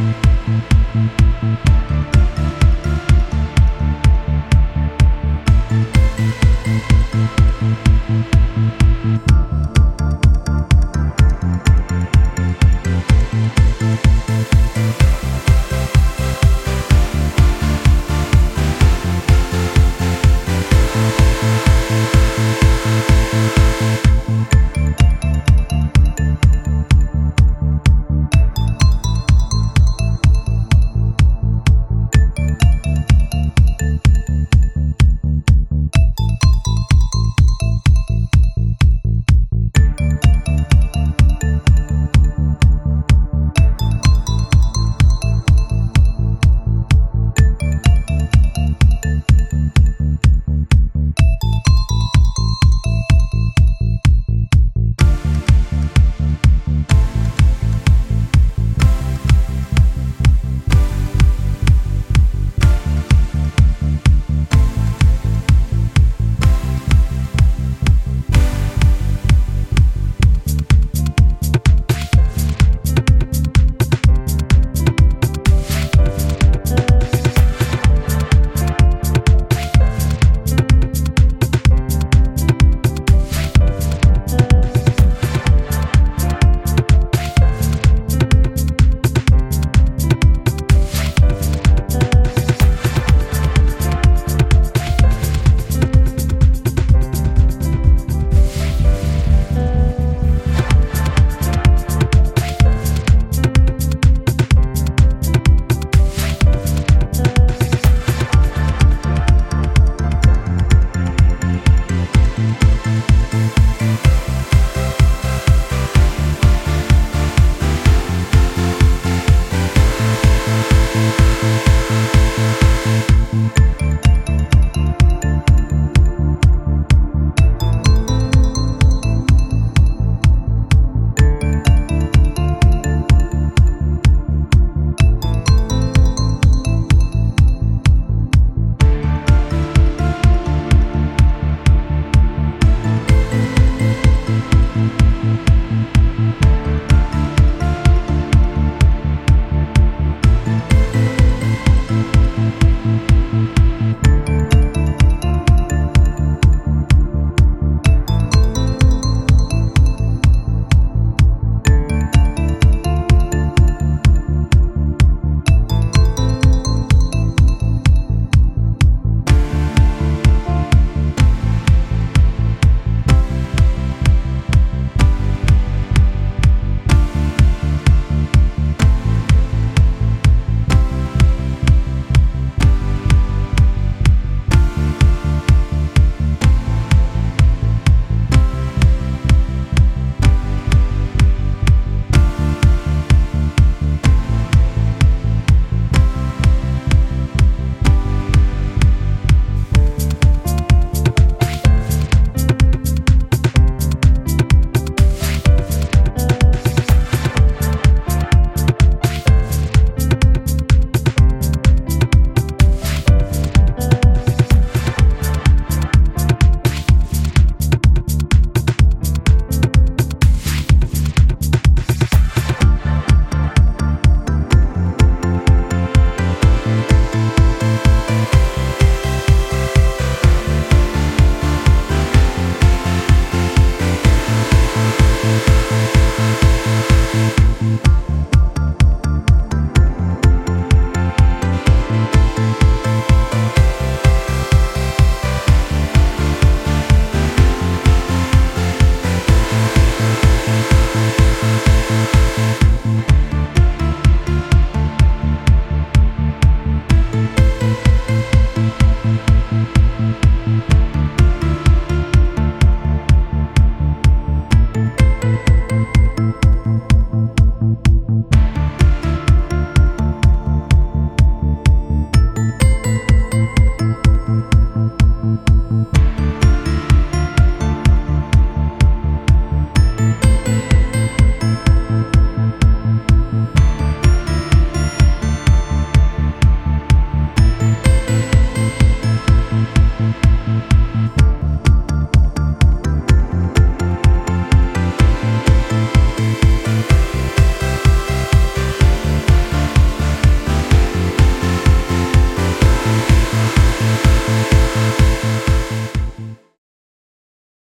Música